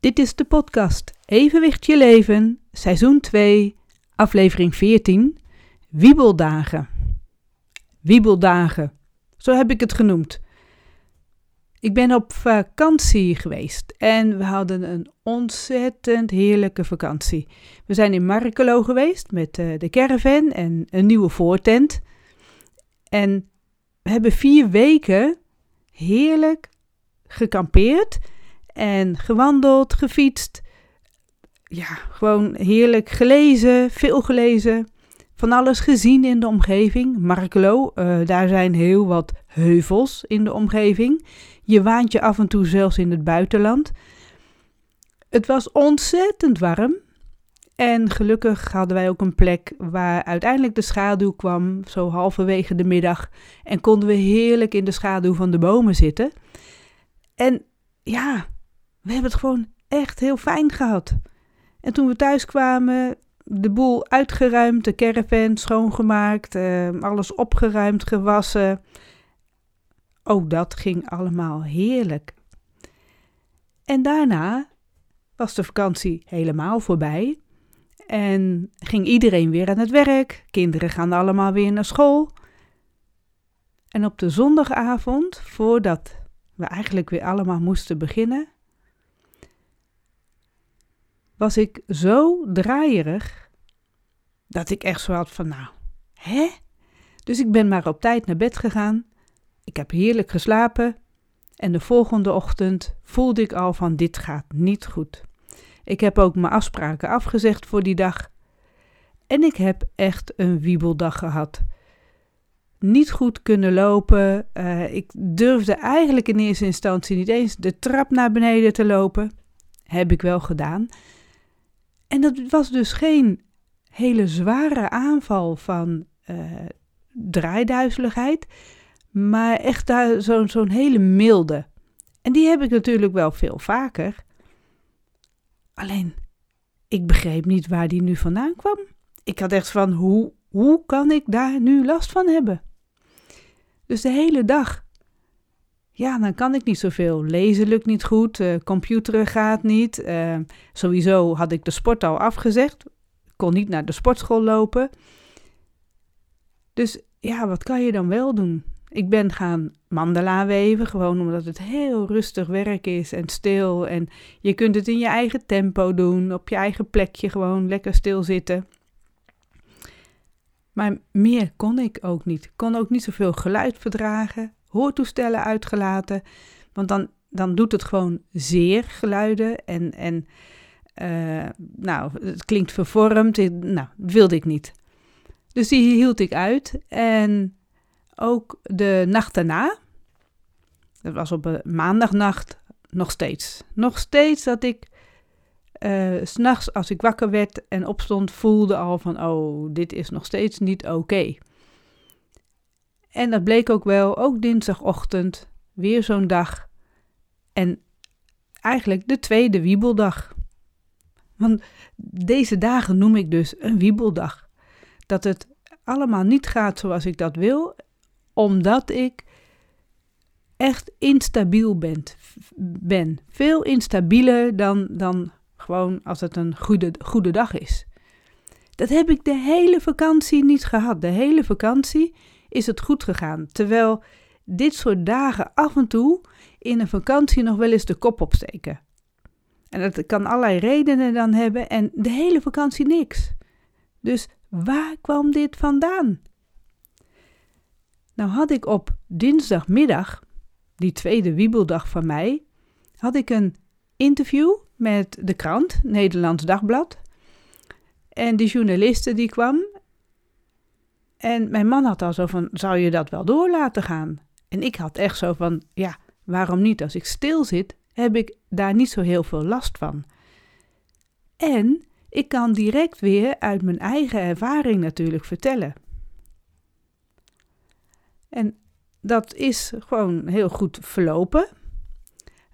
Dit is de podcast Evenwicht je leven, seizoen 2, aflevering 14, Wiebeldagen. Wiebeldagen, zo heb ik het genoemd. Ik ben op vakantie geweest en we hadden een ontzettend heerlijke vakantie. We zijn in Markelo geweest met eh, de caravan en een nieuwe voortent. En we hebben vier weken heerlijk gekampeerd en gewandeld, gefietst. Ja, gewoon heerlijk gelezen, veel gelezen. Van alles gezien in de omgeving. Markelo, uh, daar zijn heel wat heuvels in de omgeving. Je waant je af en toe zelfs in het buitenland. Het was ontzettend warm. En gelukkig hadden wij ook een plek waar uiteindelijk de schaduw kwam, zo halverwege de middag. En konden we heerlijk in de schaduw van de bomen zitten. En ja, we hebben het gewoon echt heel fijn gehad. En toen we thuis kwamen, de boel uitgeruimd, de caravan schoongemaakt, eh, alles opgeruimd, gewassen. Ook dat ging allemaal heerlijk. En daarna was de vakantie helemaal voorbij. En ging iedereen weer aan het werk. Kinderen gaan allemaal weer naar school. En op de zondagavond, voordat we eigenlijk weer allemaal moesten beginnen, was ik zo draaierig dat ik echt zo had van nou, hè? Dus ik ben maar op tijd naar bed gegaan. Ik heb heerlijk geslapen en de volgende ochtend voelde ik al van dit gaat niet goed. Ik heb ook mijn afspraken afgezegd voor die dag. En ik heb echt een wiebeldag gehad. Niet goed kunnen lopen. Uh, ik durfde eigenlijk in eerste instantie niet eens de trap naar beneden te lopen. Heb ik wel gedaan. En dat was dus geen hele zware aanval van uh, draaiduizeligheid, maar echt zo'n zo'n hele milde. En die heb ik natuurlijk wel veel vaker. Alleen, ik begreep niet waar die nu vandaan kwam. Ik had echt van, hoe, hoe kan ik daar nu last van hebben? Dus de hele dag. Ja, dan kan ik niet zoveel. Lezen lukt niet goed, uh, computeren gaat niet. Uh, sowieso had ik de sport al afgezegd. Kon niet naar de sportschool lopen. Dus ja, wat kan je dan wel doen? Ik ben gaan mandala weven, gewoon omdat het heel rustig werk is en stil. En je kunt het in je eigen tempo doen, op je eigen plekje gewoon lekker stilzitten. Maar meer kon ik ook niet. Ik kon ook niet zoveel geluid verdragen, hoortoestellen uitgelaten. Want dan, dan doet het gewoon zeer geluiden en, en uh, nou, het klinkt vervormd. Nou, wilde ik niet. Dus die hield ik uit. En ook de nacht daarna, dat was op maandagnacht, nog steeds. Nog steeds dat ik uh, s'nachts als ik wakker werd en opstond, voelde al van, oh, dit is nog steeds niet oké. En dat bleek ook wel, ook dinsdagochtend, weer zo'n dag. En eigenlijk de tweede wiebeldag. Want deze dagen noem ik dus een wiebeldag. Dat het allemaal niet gaat zoals ik dat wil, omdat ik echt instabiel ben. ben. Veel instabieler dan, dan gewoon als het een goede, goede dag is. Dat heb ik de hele vakantie niet gehad. De hele vakantie is het goed gegaan. Terwijl dit soort dagen af en toe in een vakantie nog wel eens de kop opsteken. En dat kan allerlei redenen dan hebben en de hele vakantie niks. Dus waar kwam dit vandaan? Nou had ik op dinsdagmiddag, die tweede wiebeldag van mij, had ik een interview met de krant, Nederlands Dagblad. En die journaliste die kwam. En mijn man had al zo van, zou je dat wel door laten gaan? En ik had echt zo van, ja, waarom niet? Als ik stil zit, heb ik daar niet zo heel veel last van. En ik kan direct weer uit mijn eigen ervaring natuurlijk vertellen. En dat is gewoon heel goed verlopen.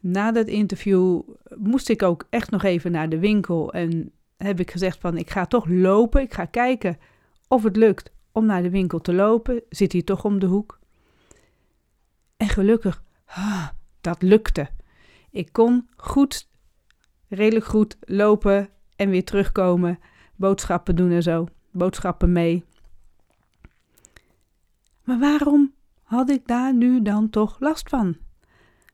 Na dat interview moest ik ook echt nog even naar de winkel en heb ik gezegd van ik ga toch lopen. Ik ga kijken of het lukt om naar de winkel te lopen. Zit hier toch om de hoek. En gelukkig, ah, dat lukte. Ik kon goed redelijk goed lopen en weer terugkomen, boodschappen doen en zo, boodschappen mee. Maar waarom had ik daar nu dan toch last van?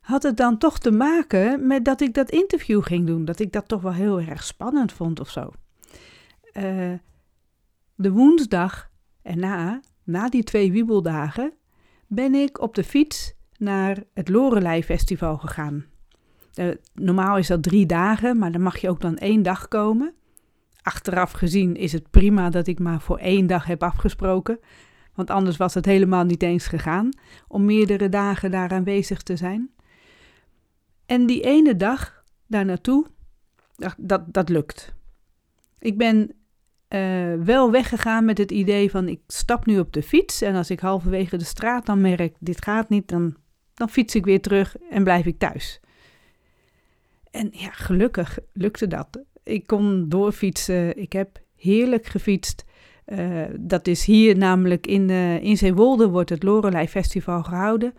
Had het dan toch te maken met dat ik dat interview ging doen? Dat ik dat toch wel heel erg spannend vond of zo? Uh, de woensdag erna, na die twee wiebeldagen, ben ik op de fiets naar het Lorelei Festival gegaan. Uh, normaal is dat drie dagen, maar dan mag je ook dan één dag komen. Achteraf gezien is het prima dat ik maar voor één dag heb afgesproken. Want anders was het helemaal niet eens gegaan om meerdere dagen daar aanwezig te zijn. En die ene dag daar naartoe, dat, dat lukt. Ik ben uh, wel weggegaan met het idee van ik stap nu op de fiets en als ik halverwege de straat dan merk dit gaat niet, dan, dan fiets ik weer terug en blijf ik thuis. En ja, gelukkig lukte dat. Ik kon doorfietsen. Ik heb heerlijk gefietst. Uh, dat is hier namelijk in, uh, in Zeewolde wordt het Lorelei Festival gehouden.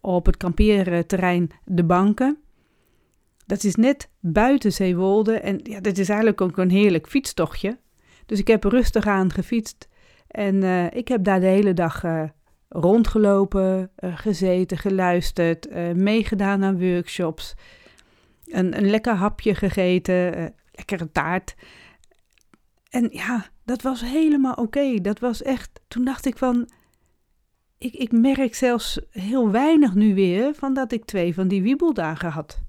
Op het kampeerterrein De Banken. Dat is net buiten Zeewolde en ja, dat is eigenlijk ook een heerlijk fietstochtje. Dus ik heb rustig aan gefietst en uh, ik heb daar de hele dag rondgelopen, gezeten, geluisterd, meegedaan aan workshops. Een, een lekker hapje gegeten, lekkere taart. En ja, dat was helemaal oké. Dat was echt. Toen dacht ik van. Ik, ik merk zelfs heel weinig nu weer van dat ik twee van die wiebeldagen had.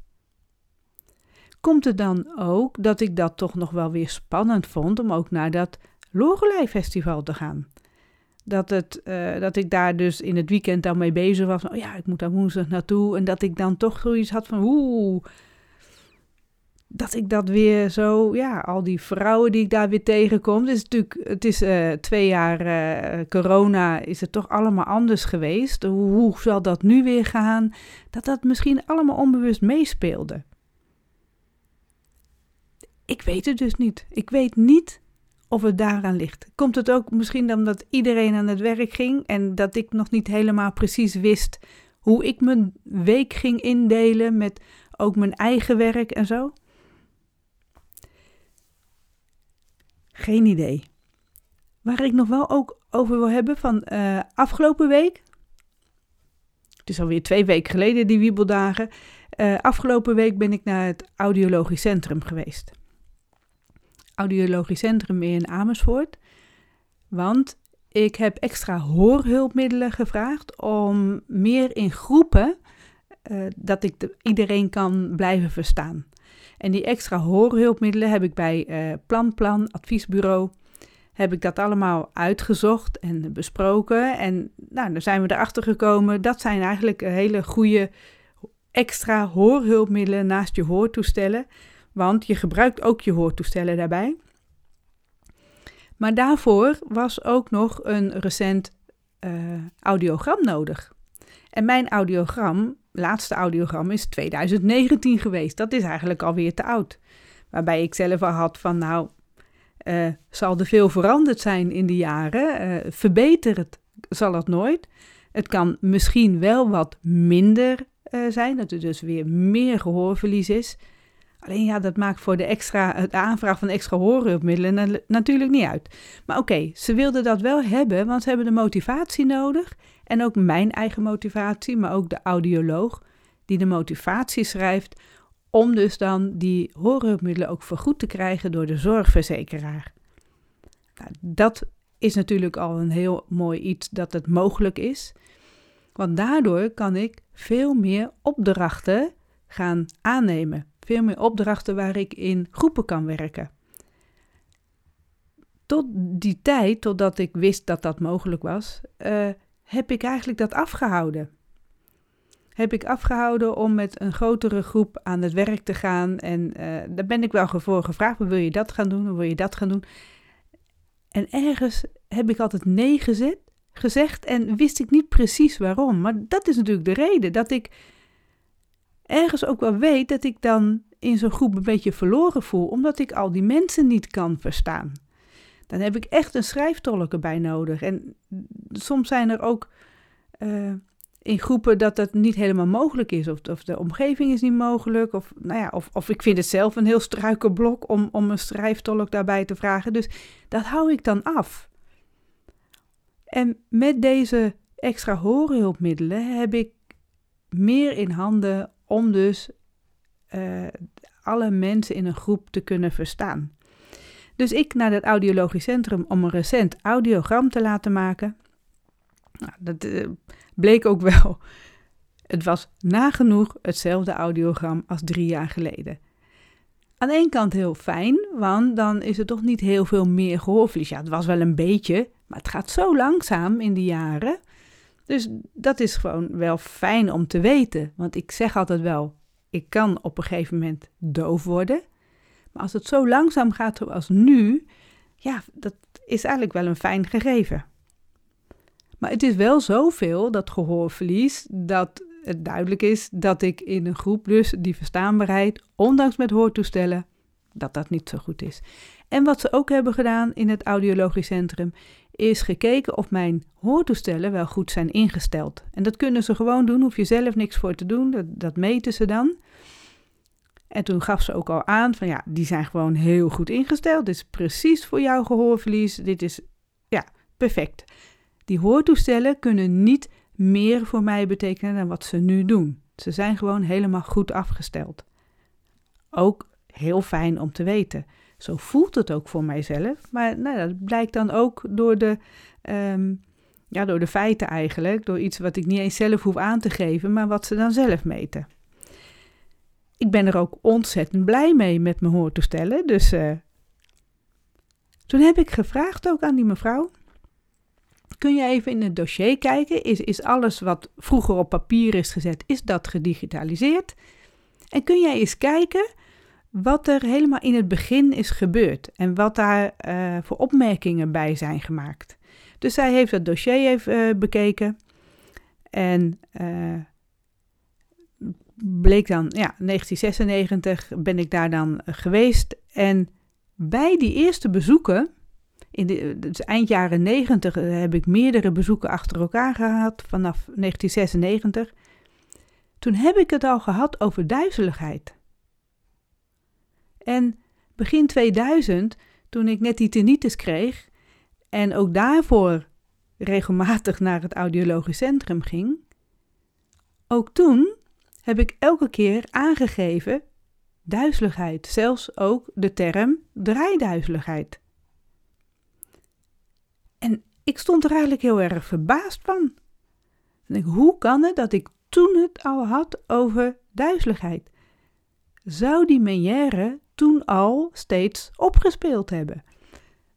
Komt het dan ook dat ik dat toch nog wel weer spannend vond om ook naar dat Lorelei Festival te gaan? Dat, het, uh, dat ik daar dus in het weekend dan mee bezig was. Oh ja, ik moet daar woensdag naartoe. En dat ik dan toch zoiets had van. Oeh, dat ik dat weer zo, ja, al die vrouwen die ik daar weer tegenkom. Het is natuurlijk, het is uh, twee jaar uh, corona, is het toch allemaal anders geweest. Hoe, zal dat nu weer gaan? Dat dat misschien allemaal onbewust meespeelde. Ik weet het dus niet. Ik weet niet of het daaraan ligt. Komt het ook misschien dan dat iedereen aan het werk ging en dat ik nog niet helemaal precies wist hoe ik mijn week ging indelen met ook mijn eigen werk en zo? Geen idee. Waar ik nog wel ook over wil hebben van uh, afgelopen week. Het is alweer twee weken geleden, die wiebeldagen. Uh, afgelopen week ben ik naar het Audiologisch Centrum geweest. Audiologisch Centrum in Amersfoort. Want ik heb extra hoorhulpmiddelen gevraagd om meer in groepen uh, dat ik de, iedereen kan blijven verstaan. En die extra hoorhulpmiddelen heb ik bij uh, Planplan, adviesbureau, heb ik dat allemaal uitgezocht en besproken. En nou, dan zijn we erachter gekomen, dat zijn eigenlijk hele goede extra hoorhulpmiddelen naast je hoortoestellen. Want je gebruikt ook je hoortoestellen daarbij. Maar daarvoor was ook nog een recent uh, audiogram nodig. En mijn audiogram laatste audiogram is 2019 geweest. Dat is eigenlijk alweer te oud. Waarbij ik zelf al had van, nou, uh, zal er veel veranderd zijn in de jaren? Uh, verbeterd zal het nooit. Het kan misschien wel wat minder zijn, dat er dus weer meer gehoorverlies is. Alleen ja, dat maakt voor de, extra, de aanvraag van extra hoorhulpmiddelen natuurlijk niet uit. Maar oké, ze wilden dat wel hebben, want ze hebben de motivatie nodig. En ook mijn eigen motivatie, maar ook de audioloog die de motivatie schrijft om dus dan die hoorhulpmiddelen ook vergoed te krijgen door de zorgverzekeraar. Nou, dat is natuurlijk al een heel mooi iets dat het mogelijk is. Want daardoor kan ik veel meer opdrachten gaan aannemen. Veel meer opdrachten waar ik in groepen kan werken. Tot die tijd, totdat ik wist dat dat mogelijk was, uh, heb ik eigenlijk dat afgehouden. Heb ik afgehouden om met een grotere groep aan het werk te gaan. En uh, daar ben ik wel voor gevraagd: wil je dat gaan doen? Wil je dat gaan doen? En ergens heb ik altijd nee gezegd en wist ik niet precies waarom. Maar dat is natuurlijk de reden dat ik ergens ook wel weet dat ik dan in zo'n groep een beetje verloren voel, omdat ik al die mensen niet kan verstaan. Dan heb ik echt een schrijftolk erbij nodig. En soms zijn er ook. Uh, in groepen dat dat niet helemaal mogelijk is. Of, of de omgeving is niet mogelijk. Of, nou ja, of, of ik vind het zelf een heel struikelblok om, om een schrijftolk daarbij te vragen. Dus dat hou ik dan af. En met deze extra horenhulpmiddelen heb ik meer in handen om dus uh, alle mensen in een groep te kunnen verstaan. Dus ik naar het audiologisch centrum om een recent audiogram te laten maken. Nou, dat uh, bleek ook wel. Het was nagenoeg hetzelfde audiogram als drie jaar geleden. Aan de ene kant heel fijn, want dan is er toch niet heel veel meer gehoorverlies. Ja, het was wel een beetje, maar het gaat zo langzaam in de jaren. Dus dat is gewoon wel fijn om te weten. Want ik zeg altijd wel, ik kan op een gegeven moment doof worden. Maar als het zo langzaam gaat zoals nu, ja, dat is eigenlijk wel een fijn gegeven. Maar het is wel zoveel, dat gehoorverlies, dat het duidelijk is dat ik in een groep dus die verstaanbaarheid, ondanks met hoortoestellen, dat dat niet zo goed is. En wat ze ook hebben gedaan in het audiologisch centrum, is gekeken of mijn hoortoestellen wel goed zijn ingesteld. En dat kunnen ze gewoon doen, hoef je zelf niks voor te doen, dat, dat meten ze dan. En toen gaf ze ook al aan van ja, die zijn gewoon heel goed ingesteld. Dit is precies voor jouw gehoorverlies. Dit is ja, perfect. Die hoortoestellen kunnen niet meer voor mij betekenen dan wat ze nu doen. Ze zijn gewoon helemaal goed afgesteld. Ook heel fijn om te weten. Zo voelt het ook voor mijzelf. Maar nou, dat blijkt dan ook door de, um, ja, door de feiten eigenlijk. Door iets wat ik niet eens zelf hoef aan te geven, maar wat ze dan zelf meten. Ik ben er ook ontzettend blij mee met mijn hoortoestellen. Dus uh, toen heb ik gevraagd ook aan die mevrouw. Kun je even in het dossier kijken? Is, is alles wat vroeger op papier is gezet, is dat gedigitaliseerd? En kun jij eens kijken wat er helemaal in het begin is gebeurd en wat daar uh, voor opmerkingen bij zijn gemaakt. Dus zij heeft het dossier even uh, bekeken en uh, bleek dan, ja, 1996 ben ik daar dan geweest en bij die eerste bezoeken, in de, dus eind jaren 90 heb ik meerdere bezoeken achter elkaar gehad vanaf 1996. Toen heb ik het al gehad over duizeligheid. En begin 2000, toen ik net die tinnitus kreeg en ook daarvoor regelmatig naar het audiologisch centrum ging, ook toen heb ik elke keer aangegeven duizeligheid, zelfs ook de term draaiduizeligheid. En ik stond er eigenlijk heel erg verbaasd van. Hoe kan het dat ik toen het al had over duizeligheid? Zou die Menière toen al steeds opgespeeld hebben.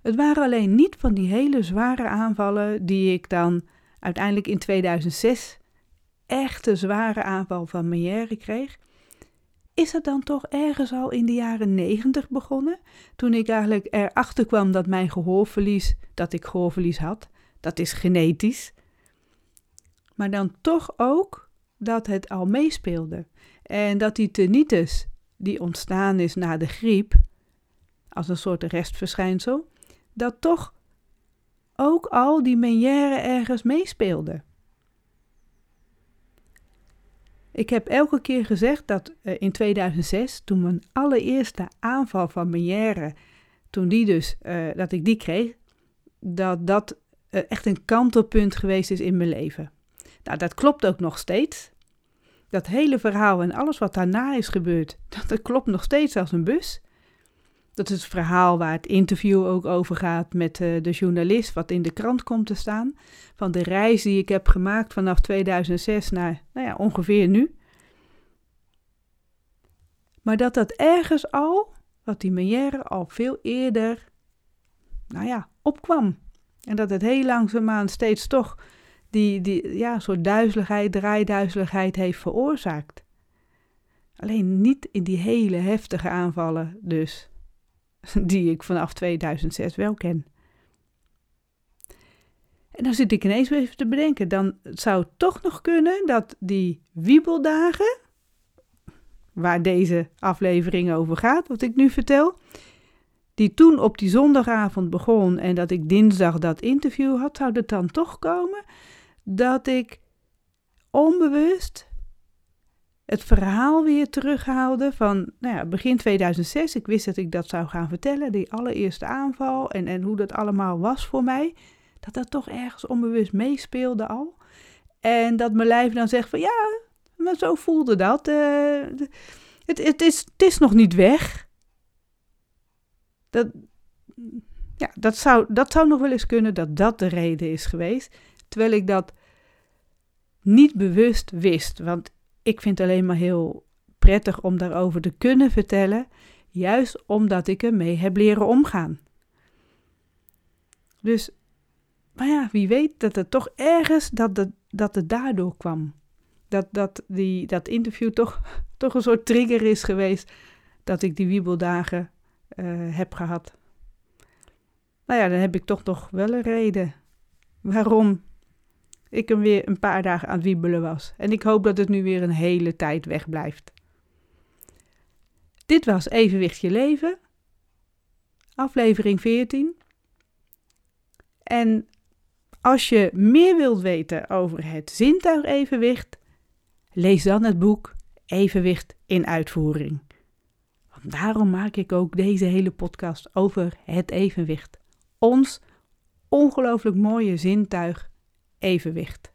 Het waren alleen niet van die hele zware aanvallen die ik dan uiteindelijk in 2006 echte zware aanval van Meière kreeg. Is het dan toch ergens al in de jaren 90 begonnen? Toen ik eigenlijk erachter kwam dat mijn gehoorverlies, dat ik gehoorverlies had, dat is genetisch. Maar dan toch ook dat het al meespeelde. En dat die tinnitus die ontstaan is na de griep, als een soort restverschijnsel, dat toch ook al die Meniere ergens meespeelde. Ik heb elke keer gezegd dat uh, in 2006, toen mijn allereerste aanval van Meniere, toen die dus, uh, dat ik die kreeg, dat dat uh, echt een kantelpunt geweest is in mijn leven. Nou, dat klopt ook nog steeds dat hele verhaal en alles wat daarna is gebeurd, dat, klopt nog steeds als een bus. Dat is het verhaal waar het interview ook over gaat met uh, de journalist, wat in de krant komt te staan. Van de reis die ik heb gemaakt vanaf 2006 naar nou ja, ongeveer nu. Maar dat dat ergens al, wat die Meière al veel eerder, nou ja, opkwam. En dat het heel langzaamaan steeds toch die, die ja, soort duizeligheid, draaiduizeligheid heeft veroorzaakt. Alleen niet in die hele heftige aanvallen dus, die ik vanaf 2006 wel ken. En dan zit ik ineens even te bedenken, dan zou het toch nog kunnen dat die wiebeldagen, waar deze aflevering over gaat, wat ik nu vertel, die toen op die zondagavond begon en dat ik dinsdag dat interview had, zou het dan toch komen dat ik onbewust het verhaal weer terughaalde van nou ja, begin 2006. Ik wist dat ik dat zou gaan vertellen, die allereerste aanval en, en hoe dat allemaal was voor mij. Dat dat toch ergens onbewust meespeelde al. En dat mijn lijf dan zegt van ja, maar zo voelde dat. Uh, het, het, is, het is nog niet weg. Dat, ja, dat, zou, dat zou nog wel eens kunnen dat dat de reden is geweest. Terwijl ik dat niet bewust wist. Want ik vind het alleen maar heel prettig om daarover te kunnen vertellen. Juist omdat ik ermee heb leren omgaan. Dus, maar ja, wie weet dat het toch ergens dat het, dat het daardoor kwam. Dat, dat, die, dat interview toch, toch een soort trigger is geweest dat ik die wiebeldagen uh, heb gehad. Nou ja, dan heb ik toch nog wel een reden waarom ik hem weer een paar dagen aan het wiebelen was. En ik hoop dat het nu weer een hele tijd wegblijft. Dit was Evenwicht je leven, aflevering 14. En als je meer wilt weten over het zintuigevenwicht, lees dan het boek Evenwicht in uitvoering. Want daarom maak ik ook deze hele podcast over het evenwicht. Ons ongelooflijk mooie zintuig evenwicht.